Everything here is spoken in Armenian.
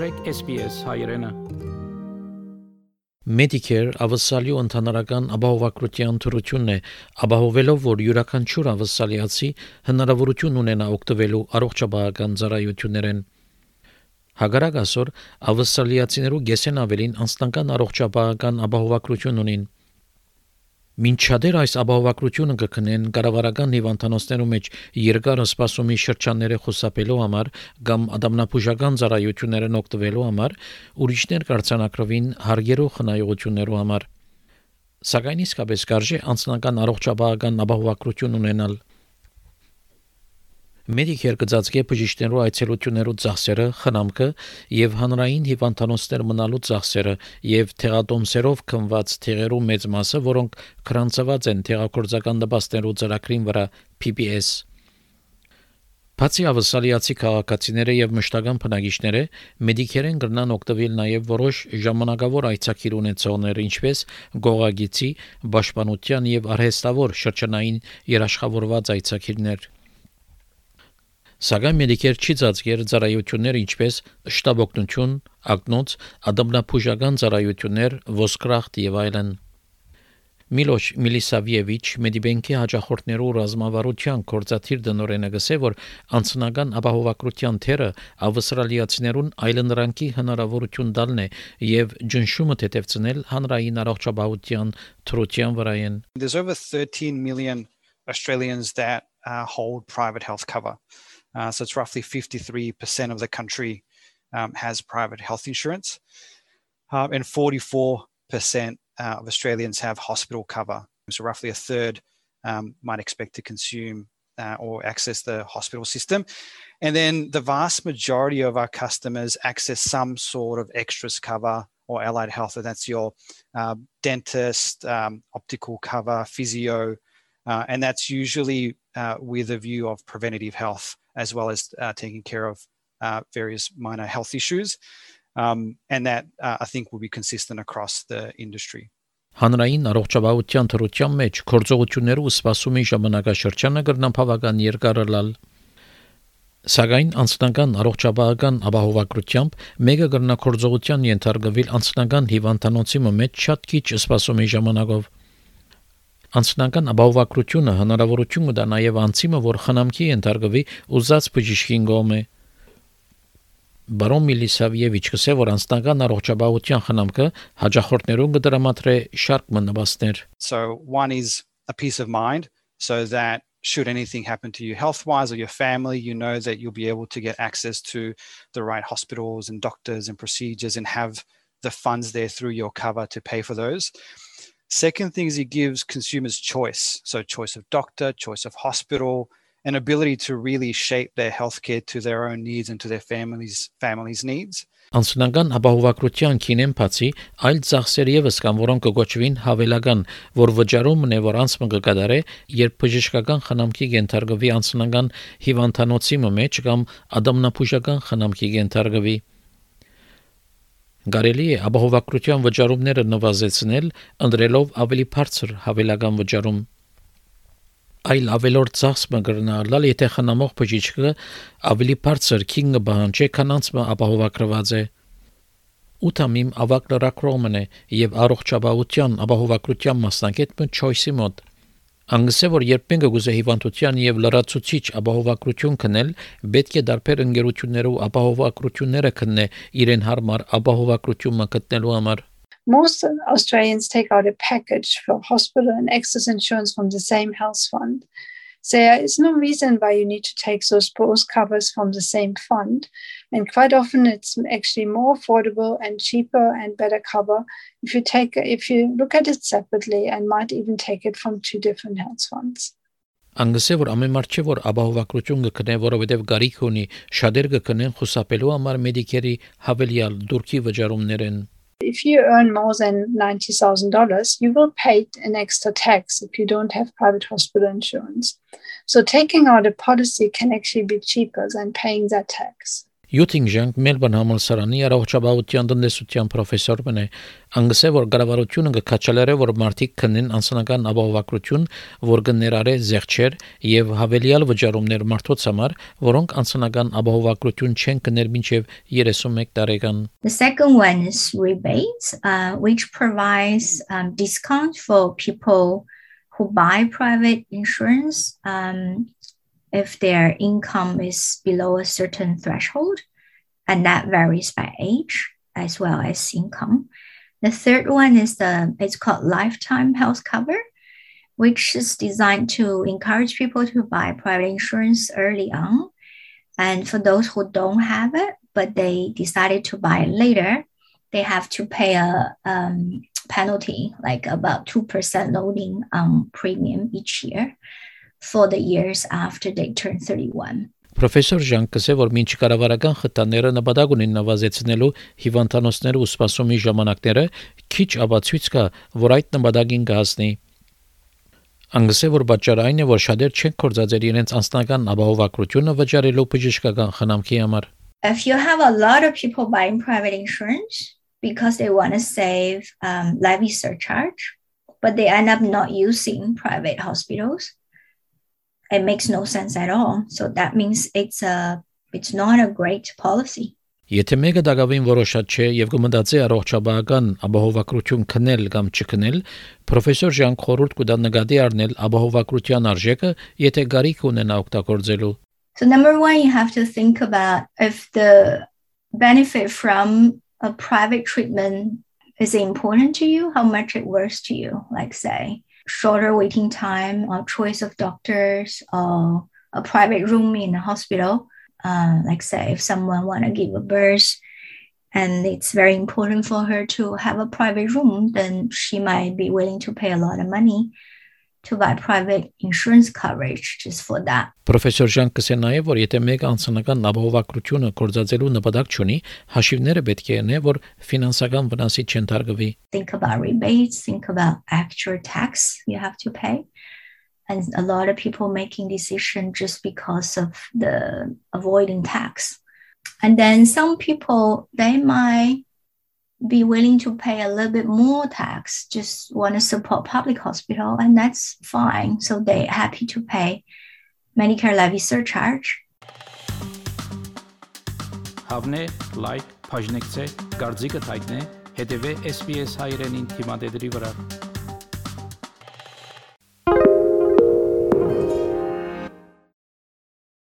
մտրեք SPS հայրենը Medicare ավսալի ու ընդհանրական ապահովակրության թրությունն է, ապահովելով, որ յուրաքանչյուր ավսալիացի հնարավորություն ունենա օգտվելու առողջապահական ծառայություններեն։ Հագարակ ասոր ավսալիացիներու գեսեն ավելին անձնական առողջապահական ապահովակրություն ունին։ Մինչ շատեր այս ապահովակրությունը կքնեն կառավարական հիվանդանոցներու մեջ երկար սպասումի շրջանները խուսափելու համար կամ ադամնապուժական ծառայություններն օգտվելու համար, ուրիշներ կարծանակրվին հարգերու խնայողություններու համար։ Սակայն իսկապես կարժե անձնական առողջապահական ապահովակրություն ունենալ Medicare կծածկե բժիշկներու այցելություններու ծախսերը, խնամքը եւ հանրային հիվանդանոցներ մնալու ծախսերը եւ թերատոմսերով քնված թերերու մեծ մասը, որոնք քրանցված են թերակորձական դպաստերու ծրագրին վրա PPS Բացի ավսալիացի քաղաքացիները եւ մշտական բնակիչները մեդիկերեն կրնան օգտվել նաեւ որոշ ժամանակավոր այցակիր ունեցողներ, ինչպես գողագիցի, պաշտպանության եւ արհեստավոր շրջանային երաշխավորված այցակիրներ։ Սակայն Medicare չի ծածկեր ծառայություններ ինչպես շտաբօգնություն, ակնոց, ադամնապուժական ծառայություններ, ոսկրախտ եւ այլն։ Միլոշ Միլիսավիևիչ Մեդիբենկի հաջախորդներու ռազմավարության կորցաթիր դնորենը գսե որ անցնական ապահովակրության թերը ավստրալիացիներուն այլընտրանքի հնարավորություն տալն է եւ ջնշումը թեթևցնել հանրային առողջապահության թրության վրայեն There's over 13 million Australians that uh, hold private health cover. Uh, so it's roughly 53% of the country um, has private health insurance, um, and 44% uh, of Australians have hospital cover. So roughly a third um, might expect to consume uh, or access the hospital system. And then the vast majority of our customers access some sort of extras cover or allied health, and that's your uh, dentist, um, optical cover, physio, uh, and that's usually uh, with a view of preventative health as well as uh, taking care of uh, various minor health issues. Um, and that uh, I think will be consistent across the industry. Հանրային առողջապահության թրության մեջ կորձողություններու սպասումի ժամանակաշրջանը կրնան բավական երկար լալ։ Սակայն անձնական առողջապահական ապահովագրությամբ մեկը կրնա կորձողության ենթարկվել անձնական հիվանդանոցի մեջ շատ քիչ սպասումի ժամանակով։ Անձնական ապահովակրությունը հնարավորություն կտա նաև անցիմը, որ խնամքի ենթարկվի ուզած բժիշկին գոմե։ Բարոն Միլիսավիևիչ կսե որ անձնական առողջապահության խնամքը հաջախորդներուն կդրամատրե շարք մնաբասներ։ So one is a peace of mind so that should anything happen to you health wise or your family, you know that you'll be able to get access to the right hospitals and doctors and procedures and have the funds there through your cover to pay for those. Second thing is it gives consumers choice. So choice of doctor, choice of hospital, an ability to really shape their healthcare to their own needs and to their families families needs. Անձնական ապահովագրության քինեն բացի այլ ծախսեր եւս կան, որոնք կգոչվին հավելական, որ վճարումն է, որ անցումը կկատարե, երբ բժշկական խնամքի կենթարկվի անձնական հիվանդանոցի մեջ կամ ադամնապուժական խնամքի կենթարկվի։ Կարելի է ապահովագրության վճարումները նվազեցնել, ընտրելով ավելի բարձր հավելական վճարում։ Այլ ավելորդ ծախս մգրնալալ, եթե խնամող բժիշկը ավելի բարձր քինգը բանջե, քան անցը ապահովագրված է։ Ուտամիմ ավակ լրակրոմն է եւ առողջապահության ապահովագրության մասնակետ մը choice-ի մոտ Անգսե որ երբ մենք գուզե հիվանդության եւ լրացուցիչ ապահովակրություն քնել, պետք է դարբեր ընկերություններով ապահովակրությունները քննե իրեն հարմար ապահովակրությունը գտնելու համար։ Most Australians take out a package for hospital and excess insurance from the same health fund. There is no reason why you need to take those both covers from the same fund. And quite often it's actually more affordable and cheaper and better cover if you take if you look at it separately and might even take it from two different health funds. Անգսե որ ամեն մարդ չէ որ ապահովակրություն կքնե, որովհետև գարիք ունի, շատեր կքնեն խուսափելու համար մեդիկերի հավելյալ դուրքի վճարումներեն։ If you earn more than $90,000, you will pay an extra tax if you don't have private hospital insurance. So taking out a policy can actually be cheaper than paying that tax. Յուտինգ Մելբոurn համալսարանի առողջապահության տնտեսության պրոֆեսոր մնե անգսե որ գարավարությունը կքաչալերը որ մարդիկ քնեն անսանական ապահովակրություն որ կներարե զեղչեր եւ հավելյալ վճարումներ մարդոց համար որոնք անսանական ապահովակրություն չեն կներ մինչեւ 31 տարեկան The second one is rebates uh, which provides um, discount for people who buy private insurance um, if their income is below a certain threshold, and that varies by age as well as income. The third one is the it's called lifetime health cover, which is designed to encourage people to buy private insurance early on. And for those who don't have it, but they decided to buy it later, they have to pay a um, penalty, like about 2% loading on premium each year. For the years after they turn 31. Պրոֆեսոր Ժան կսե որ մինչ կառավարական խթանները նպատակ ունեն նվազեցնելու հիվանդանոցները ու սպասումի ժամանակները քիչ ապացույց կա որ այդ նպատակին կհասնի Անգսե որ պատճառը այն է որ շատեր չեն կորցածել իրենց անձնական ապահովակրությունը վճարելու բժշկական խնամքի համար If you have a lot of people buying private insurance because they want to save um, levy surcharge but they end up not using private hospitals it makes no sense at all. So that means it's a it's not a great policy. Եթե մեկը դակավին որոշած չէ եւ կմտածի առողջապահական ապահովակրություն քնել կամ չքնել, պրոֆեսոր Ժան Խորուրդ կուտա նկատի առնել ապահովակրության արժեքը, եթե գարիք ունենա օգտագործելու։ So number one you have to think about if the benefit from a private treatment is important to you, how much it worth to you, like say shorter waiting time or choice of doctors or a private room in a hospital. Uh, like say if someone want to give a birth and it's very important for her to have a private room, then she might be willing to pay a lot of money to buy private insurance coverage just for that. Պրոֆեսոր Ժան կսեն նաև որ եթե մեկ անձնական ապահովակրությունը կորցածելու նպատակ չունի, հաշիվները պետք է ունենա, որ ֆինանսական վնասի չընթարկվի. Think about rebates, think about actual tax you have to pay. And a lot of people making decision just because of the avoiding tax. And then some people they might be willing to pay a little bit more tax, just want to support public hospital, and that's fine. So they're happy to pay Medicare levy surcharge. Հավնե, լայք, բաժնեկցե, դարձիկը թայտնե, հետևե SPS հայրենին թիմադեդի վրա։